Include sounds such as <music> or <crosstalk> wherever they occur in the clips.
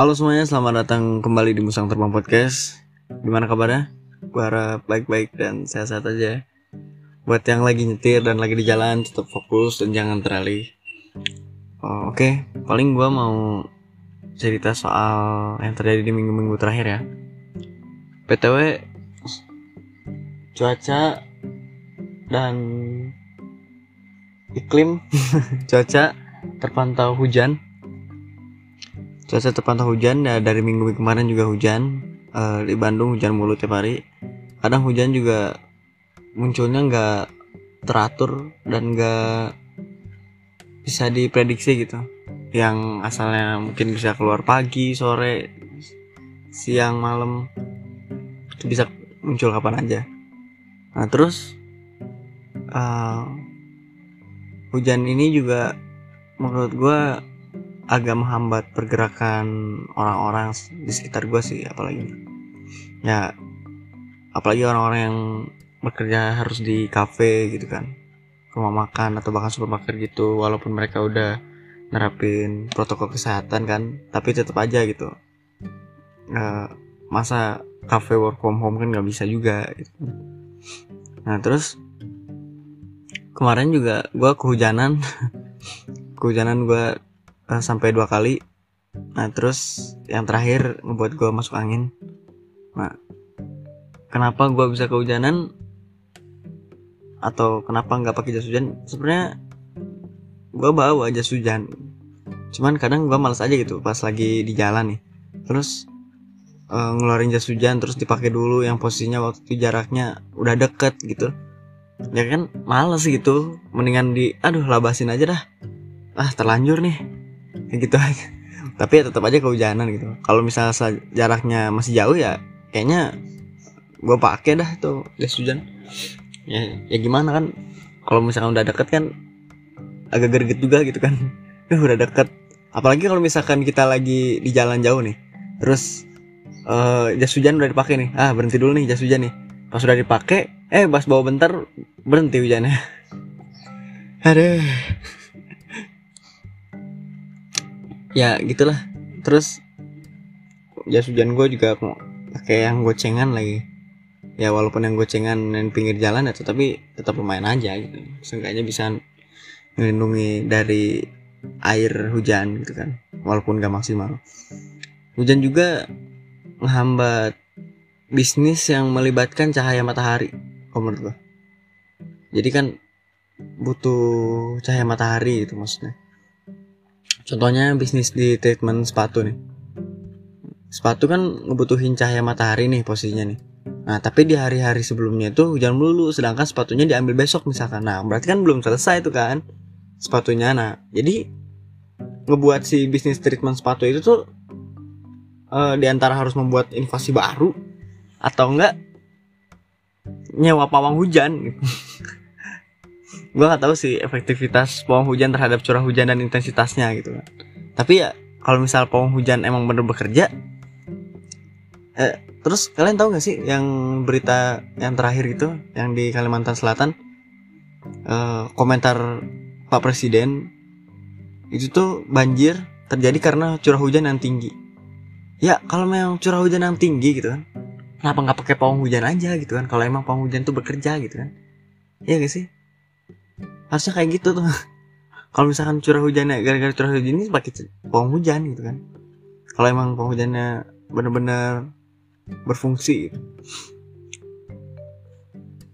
Halo semuanya, selamat datang kembali di Musang Terbang Podcast. Gimana kabarnya? Gue harap baik-baik dan sehat-sehat aja. Buat yang lagi nyetir dan lagi di jalan, tetap fokus dan jangan teralih. Oh, Oke, okay. paling gue mau cerita soal yang terjadi di minggu-minggu terakhir ya. PTW, cuaca dan iklim <laughs> cuaca terpantau hujan cuaca terpantau hujan ya dari minggu kemarin juga hujan. Uh, di Bandung hujan mulu tiap hari. Kadang hujan juga munculnya nggak teratur dan nggak bisa diprediksi gitu. Yang asalnya mungkin bisa keluar pagi sore siang malam itu bisa muncul kapan aja. Nah terus uh, hujan ini juga menurut gue agak menghambat pergerakan orang-orang di sekitar gue sih apalagi. Ya apalagi orang-orang yang bekerja harus di cafe gitu kan. Rumah makan atau bahkan supermarket gitu walaupun mereka udah nerapin protokol kesehatan kan tapi tetap aja gitu. Uh, masa cafe work from home kan nggak bisa juga gitu. nah terus kemarin juga gue kehujanan. <laughs> Kehujanan gue uh, sampai dua kali. Nah terus yang terakhir ngebuat gue masuk angin. Nah kenapa gue bisa kehujanan? Atau kenapa nggak pakai jas hujan? Sebenarnya gue bawa jas hujan. Cuman kadang gue males aja gitu pas lagi di jalan nih. Terus uh, ngeluarin jas hujan terus dipakai dulu yang posisinya waktu itu jaraknya udah deket gitu. Ya kan males gitu. Mendingan di aduh labasin aja dah. Ah terlanjur nih kayak gitu aja. <laughs> Tapi ya tetap aja kehujanan gitu. Kalau misalnya jaraknya masih jauh ya kayaknya gue pakai dah tuh jas hujan. Ya ya gimana kan? Kalau misalkan udah deket kan agak gerget juga gitu kan. Uh, <laughs> udah deket. Apalagi kalau misalkan kita lagi di jalan jauh nih. Terus uh, jas hujan udah dipakai nih. Ah berhenti dulu nih jas hujan nih. Pas sudah dipakai eh pas bawa bentar berhenti hujannya. <laughs> Aduh ya gitulah. Terus jas hujan gue juga pakai yang gocengan lagi. Ya walaupun yang gocengan dan pinggir jalan ya tapi tetap lumayan aja gitu. Seenggaknya bisa melindungi dari air hujan gitu kan walaupun gak maksimal. Hujan juga menghambat bisnis yang melibatkan cahaya matahari kalau menurut jadi kan butuh cahaya matahari itu maksudnya contohnya bisnis di treatment sepatu nih. Sepatu kan ngebutuhin cahaya matahari nih posisinya nih. Nah tapi di hari-hari sebelumnya itu hujan melulu sedangkan sepatunya diambil besok misalkan. Nah berarti kan belum selesai itu kan sepatunya. Nah jadi ngebuat si bisnis treatment sepatu itu tuh uh, di antara harus membuat inovasi baru atau enggak nyewa pawang hujan gitu. <laughs> gue nggak tahu sih efektivitas pawang hujan terhadap curah hujan dan intensitasnya gitu. Kan tapi ya kalau misal pawang hujan emang bener bekerja eh, terus kalian tahu nggak sih yang berita yang terakhir itu yang di Kalimantan Selatan? Eh, komentar Pak Presiden itu tuh banjir terjadi karena curah hujan yang tinggi. Ya kalau memang curah hujan yang tinggi gitu kan kenapa nggak pakai pawang hujan aja gitu kan? Kalau emang pawang hujan tuh bekerja gitu kan? Iya gak sih harusnya kayak gitu tuh. <laughs> Kalau misalkan curah hujannya gara-gara curah hujan ini pakai pawang hujan gitu kan. Kalau emang pawang hujannya bener-bener berfungsi gitu.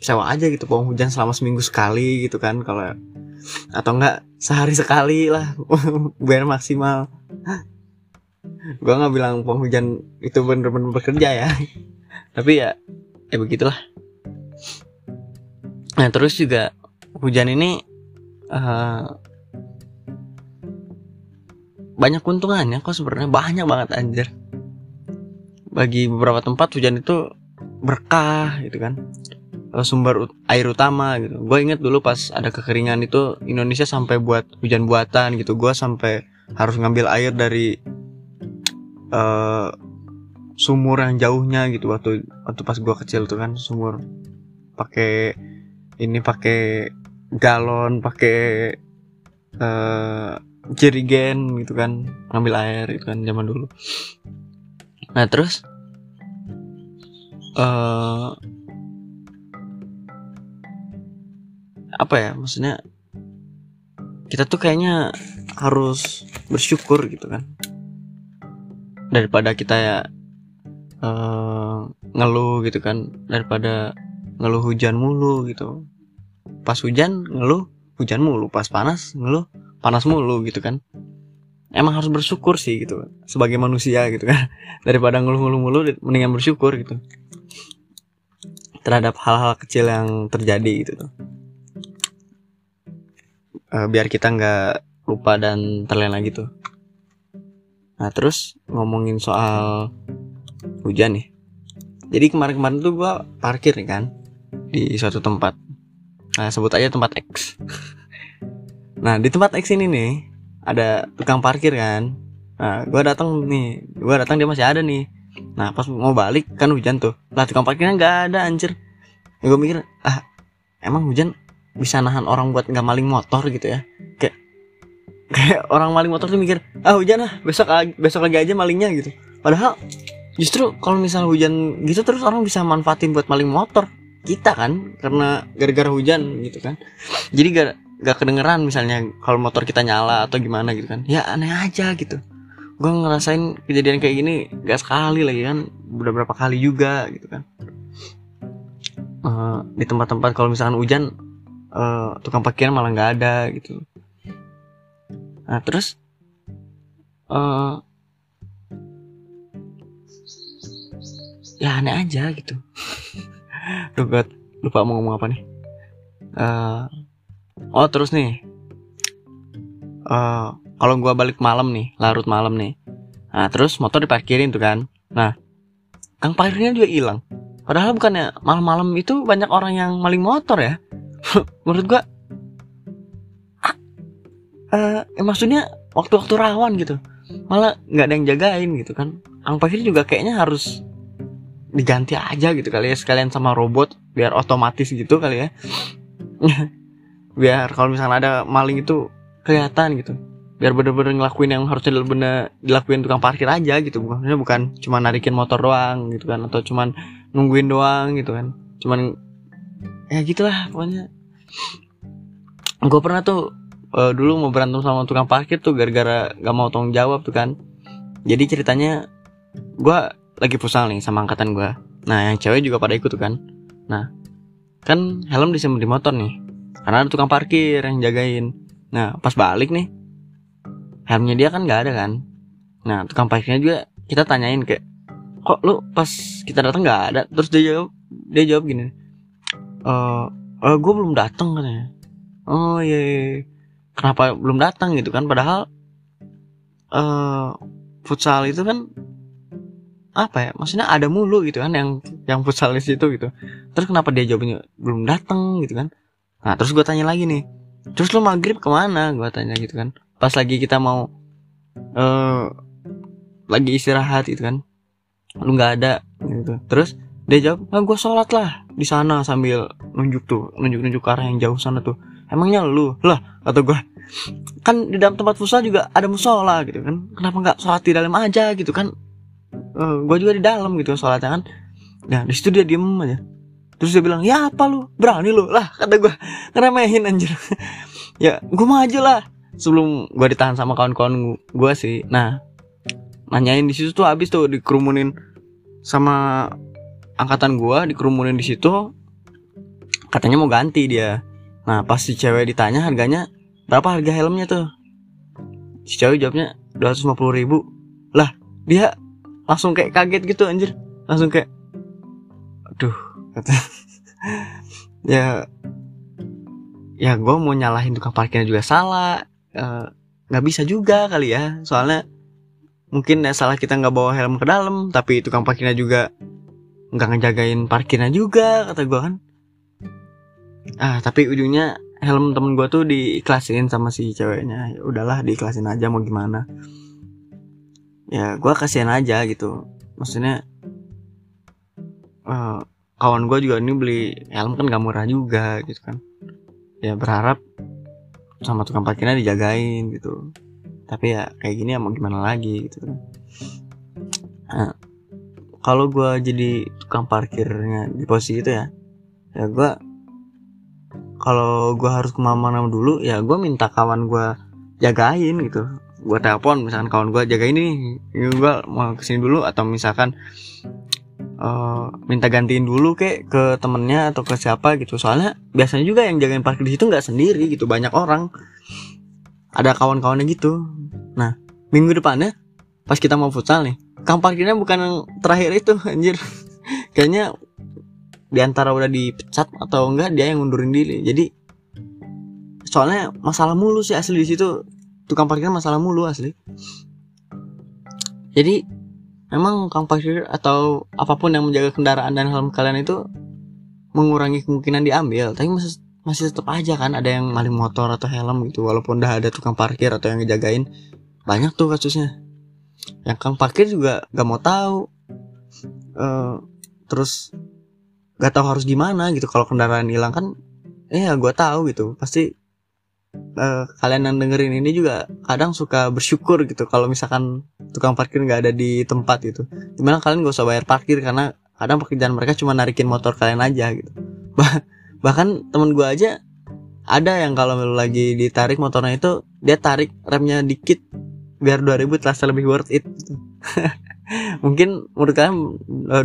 sewa aja gitu pawang hujan selama seminggu sekali gitu kan. Kalau atau enggak sehari sekali lah <laughs> biar maksimal. <laughs> Gua nggak bilang pawang hujan itu bener-bener bekerja ya. Tapi ya ya begitulah. Nah terus juga hujan ini uh, banyak keuntungannya kok sebenarnya. Banyak banget anjir. Bagi beberapa tempat hujan itu berkah gitu kan. Eh, sumber air utama gitu. Gue inget dulu pas ada kekeringan itu Indonesia sampai buat hujan buatan gitu. Gue sampai harus ngambil air dari uh, sumur yang jauhnya gitu waktu waktu pas gua kecil tuh kan sumur. Pakai ini pakai galon pakai uh, jerigen gitu kan ngambil air itu kan zaman dulu. Nah terus eh apa ya maksudnya kita tuh kayaknya harus bersyukur gitu kan. Daripada kita ya eh, ngeluh gitu kan daripada ngeluh hujan mulu gitu pas hujan ngeluh. Hujan mulu pas panas ngeluh. Panas mulu gitu kan. Emang harus bersyukur sih gitu sebagai manusia gitu kan. <laughs> Daripada ngeluh-ngeluh mulu mendingan bersyukur gitu. Terhadap hal-hal kecil yang terjadi gitu. Tuh Eh, biar kita nggak lupa dan terlena gitu. Nah terus ngomongin soal hujan nih. Jadi kemarin-kemarin tuh gua parkir nih kan di suatu tempat nah sebut aja tempat X. Nah di tempat X ini nih ada tukang parkir kan. Nah gua datang nih gua datang dia masih ada nih. Nah pas mau balik kan hujan tuh. Lah tukang parkirnya nggak ada anjir. Gue mikir ah emang hujan bisa nahan orang buat nggak maling motor gitu ya? Kayak kayak orang maling motor tuh mikir ah hujan lah besok besok lagi aja malingnya gitu. Padahal justru kalau misal hujan gitu terus orang bisa manfaatin buat maling motor kita kan karena gara-gara hujan gitu kan. Jadi gak gak kedengeran misalnya kalau motor kita nyala atau gimana gitu kan. Ya aneh aja gitu. Gue ngerasain kejadian kayak gini gak sekali lagi kan. Berapa kali juga gitu kan. Eh, di tempat-tempat kalau misalkan hujan eh, tukang parkir malah nggak ada gitu. Nah terus eh ya aneh aja gitu <laughs> Duh, gua lupa mau ngomong apa nih. Eh, oh terus nih. Eh kalau gua balik malam nih larut malam nih. Nah terus motor diparkirin tuh kan. Nah kang parkirnya juga hilang. Padahal bukannya malam-malam itu banyak orang yang maling motor ya. <laughs> Menurut gua eh, maksudnya waktu-waktu rawan gitu. Malah nggak ada yang jagain gitu kan. Ang parkir juga kayaknya harus diganti aja gitu kali ya sekalian sama robot biar otomatis gitu kali ya. <laughs> Biar kalau misalnya ada maling itu kelihatan gitu. Biar bener-bener ngelakuin yang harusnya bener dilakuin tukang parkir aja gitu. Bukan bukan cuma narikin motor doang gitu kan atau cuman nungguin doang gitu kan. Cuman ya gitulah pokoknya. Gue pernah tuh eh, dulu mau berantem sama tukang parkir tuh gara-gara gak mau tanggung jawab tuh kan. Jadi ceritanya gue lagi futsal nih sama angkatan gue nah yang cewek juga pada ikut kan. Nah kan helm disimpan di motor nih. Karena ada tukang parkir yang jagain. Nah pas balik nih helmnya dia kan nggak ada kan. Nah tukang parkirnya juga kita tanyain kayak kok lu pas kita datang nggak ada? Terus dia jawab dia jawab gini eh eh gue belum datang katanya. Oh iya, iya, iya. kenapa belum datang? gitu kan. Padahal eh futsal itu kan apa ya maksudnya ada mulu gitu kan yang yang futsal di situ gitu. Terus kenapa dia jawabnya belum datang gitu kan? Nah terus gue tanya lagi nih terus lu maghrib ke mana? Gue tanya gitu kan. Pas lagi kita mau eh lagi istirahat gitu kan lu nggak ada gitu. Terus dia jawab nah gue sholat lah di sana sambil nunjuk tuh nunjuk nunjuk ke arah yang jauh sana tuh. Emangnya lu? Lah atau gue kan di dalam tempat futsal juga ada musola gitu kan. Kenapa nggak sholat di dalam aja? gitu kan Eh gue juga di dalam gitu sholatnya kan. Nah di situ dia diem aja. Terus dia bilang ya apa lu? Berani lu? Lah kata gue ngeremehin anjir. <laughs> Ya gue maju lah. Sebelum gue ditahan sama kawan-kawan gue sih. Nah nanyain di situ tuh habis tuh dikerumunin sama angkatan gue dikerumunin di situ. Katanya mau ganti dia. Nah pas si cewek ditanya harganya berapa harga helmnya tuh? Si cewek jawabnya 250 ribu. Lah dia langsung kayak kaget gitu anjir. Langsung kayak aduh. Kata <laughs> ya ya gue mau nyalahin tukang parkirnya juga salah. Eh, nggak bisa juga kali ya. Soalnya mungkin ya salah kita nggak bawa helm ke dalam tapi tukang parkirnya juga nggak ngejagain parkirnya juga kata gue kan. Ah tapi ujungnya helm temen gue tuh diiklasin sama si ceweknya. Ya udahlah diiklasin aja mau gimana ya gue kasihan aja gitu. Maksudnya eh, kawan gue juga ini beli helm kan gak murah juga gitu kan. Ya berharap sama tukang parkirnya dijagain gitu. Tapi ya kayak gini ya mau gimana lagi gitu kan. Nah, kalau gue jadi tukang parkirnya di posisi itu ya ya gue kalau gue harus ke mana-mana dulu ya gue minta kawan gue jagain gitu gue telepon misalkan kawan gue jagain ini gue mau ke sini dulu atau misalkan uh, minta gantiin dulu kek ke temennya atau ke siapa gitu. Soalnya biasanya juga yang jagain parkir di situ nggak sendiri gitu banyak orang. Ada kawan-kawannya gitu. Nah minggu depannya pas kita mau futsal nih kang parkirnya bukan yang terakhir itu <laughs> anjir. Kayaknya di antara udah dipecat atau enggak dia yang ngundurin diri. Jadi soalnya masalah mulu sih asli di situ tukang parkir masalah mulu asli. Jadi memang kang parkir atau apa pun yang menjaga kendaraan dan helm kalian itu mengurangi kemungkinan diambil tapi masih masih tetap aja kan ada yang maling motor atau helm gitu walaupun udah ada tukang parkir atau yang ngejagain banyak tuh kasusnya. Yang kang parkir juga gak mau tahu uh, terus gak tahu harus gimana gitu. Kalau kendaraan hilang kan eh ya gue tahu gitu. Pasti uh, kalian yang dengerin ini juga kadang suka bersyukur gitu kalau misalkan tukang parkir nggak ada di tempat gitu. Gimana kalian gak usah bayar parkir karena kadang pekerjaan mereka cuma narikin motor kalian aja gitu. <laughs> Bah bahkan temen gue aja ada yang kalau lagi ditarik motornya itu dia tarik remnya dikit biar 2000 terasa lebih worth it gitu. <laughs> mungkin menurut kalian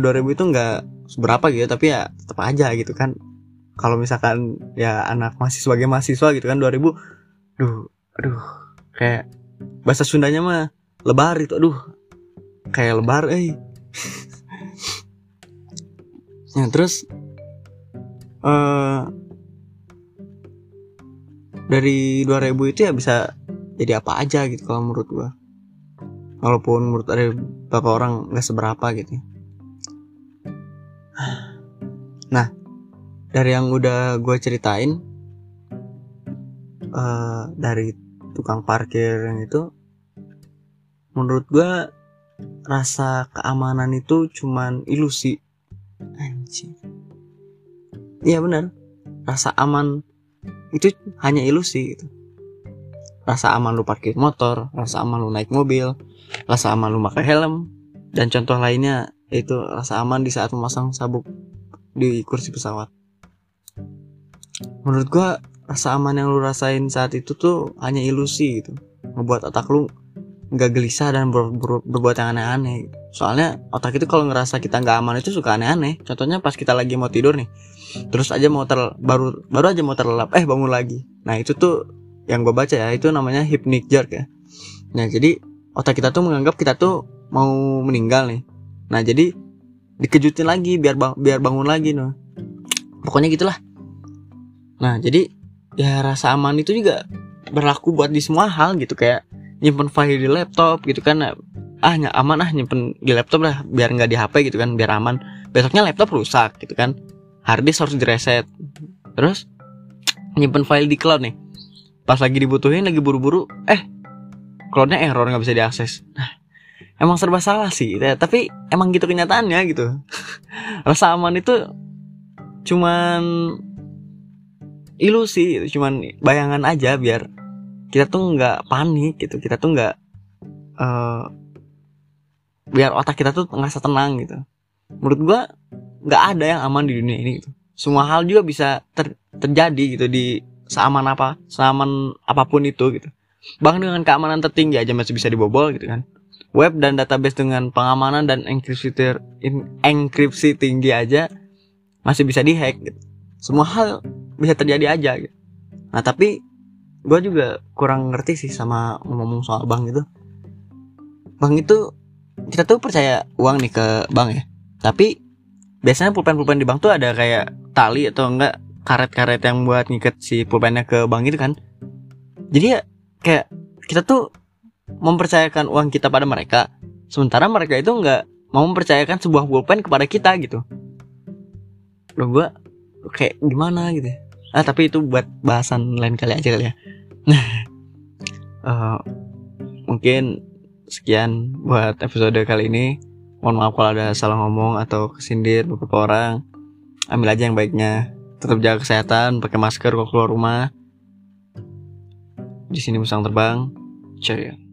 2000 eh, itu nggak seberapa gitu tapi ya tetap aja gitu kan kalau misalkan ya anak masih sebagai mahasiswa gitu kan 2000 duh aduh kayak bahasa Sundanya mah lebar itu aduh kayak lebar eh. <laughs> Ya terus uh, dari 2000 itu ya bisa jadi apa aja gitu kalau menurut gua. Walaupun menurut ada beberapa orang nggak seberapa gitu dari yang udah gue ceritain uh, dari tukang parkir yang itu menurut gue rasa keamanan itu cuman ilusi. Anjing. Iya benar. Rasa aman itu hanya ilusi gitu. Rasa aman lu parkir motor rasa aman lu naik mobil rasa aman lu pakai helm dan contoh lainnya itu rasa aman di saat memasang sabuk di kursi pesawat menurut gua rasa aman yang lu rasain saat itu tuh hanya ilusi gitu. Membuat otak lu nggak gelisah dan ber, ber, berbuat yang aneh-aneh. Soalnya otak itu kalau ngerasa kita nggak aman itu suka aneh-aneh. Contohnya pas kita lagi mau tidur nih terus aja mau ter baru baru aja mau terlelap eh bangun lagi. Nah itu tuh yang gue baca ya itu namanya hypnic jerk ya. Nah jadi otak kita tuh menganggap kita tuh mau meninggal nih. Nah jadi dikejutin lagi biar bang biar bangun lagi noh. Pokoknya gitulah Nah, jadi ya rasa aman itu juga berlaku buat di semua hal gitu kayak nyimpen file di laptop gitu kan ah aman ah nyimpen di laptop lah biar nggak di HP gitu kan biar aman. Besoknya laptop rusak gitu kan harddisk harus direset. Terus nyimpen file di cloud nih pas lagi dibutuhin lagi buru-buru eh cloudnya error nggak bisa diakses. Nah emang serba salah sih ya, tapi emang gitu kenyataannya gitu. <laughs> Rasa aman itu cuman ilusi cuman bayangan aja biar kita tuh nggak panik gitu. Kita tuh nggak uh, biar otak kita tuh ngerasa tenang gitu. Menurut gua nggak ada yang aman di dunia ini gitu. Semua hal juga bisa ter terjadi gitu di seaman apa seaman apa pun itu gitu. Bahkan dengan keamanan tertinggi aja masih bisa dibobol gitu kan. Web dan database dengan pengamanan dan enkripsi enkripsi tinggi aja masih bisa dihack gitu. Semua hal bisa terjadi aja gitu. Nah tapi gue juga kurang ngerti sih sama ngomong soal bank itu. Bank itu kita tuh percaya uang nih ke bank ya. Tapi biasanya pulpen-pulpen di bank tuh ada kayak tali atau enggak karet-karet yang buat ngikat si pulpennya ke bank itu kan. Jadi ya kayak kita tuh mempercayakan uang kita pada mereka. Sementara mereka itu enggak mau mempercayakan sebuah pulpen kepada kita gitu. Loh gue kayak gimana gitu ya ah tapi itu buat bahasan lain kali aja kali ya. Uh, <laughs> mungkin sekian buat episode kali ini. Mohon maaf kalau ada salah ngomong atau kesindir beberapa orang. Ambil aja yang baiknya. Tetap jaga kesehatan pakai masker kalau keluar rumah. Di sini musang terbang. Ceria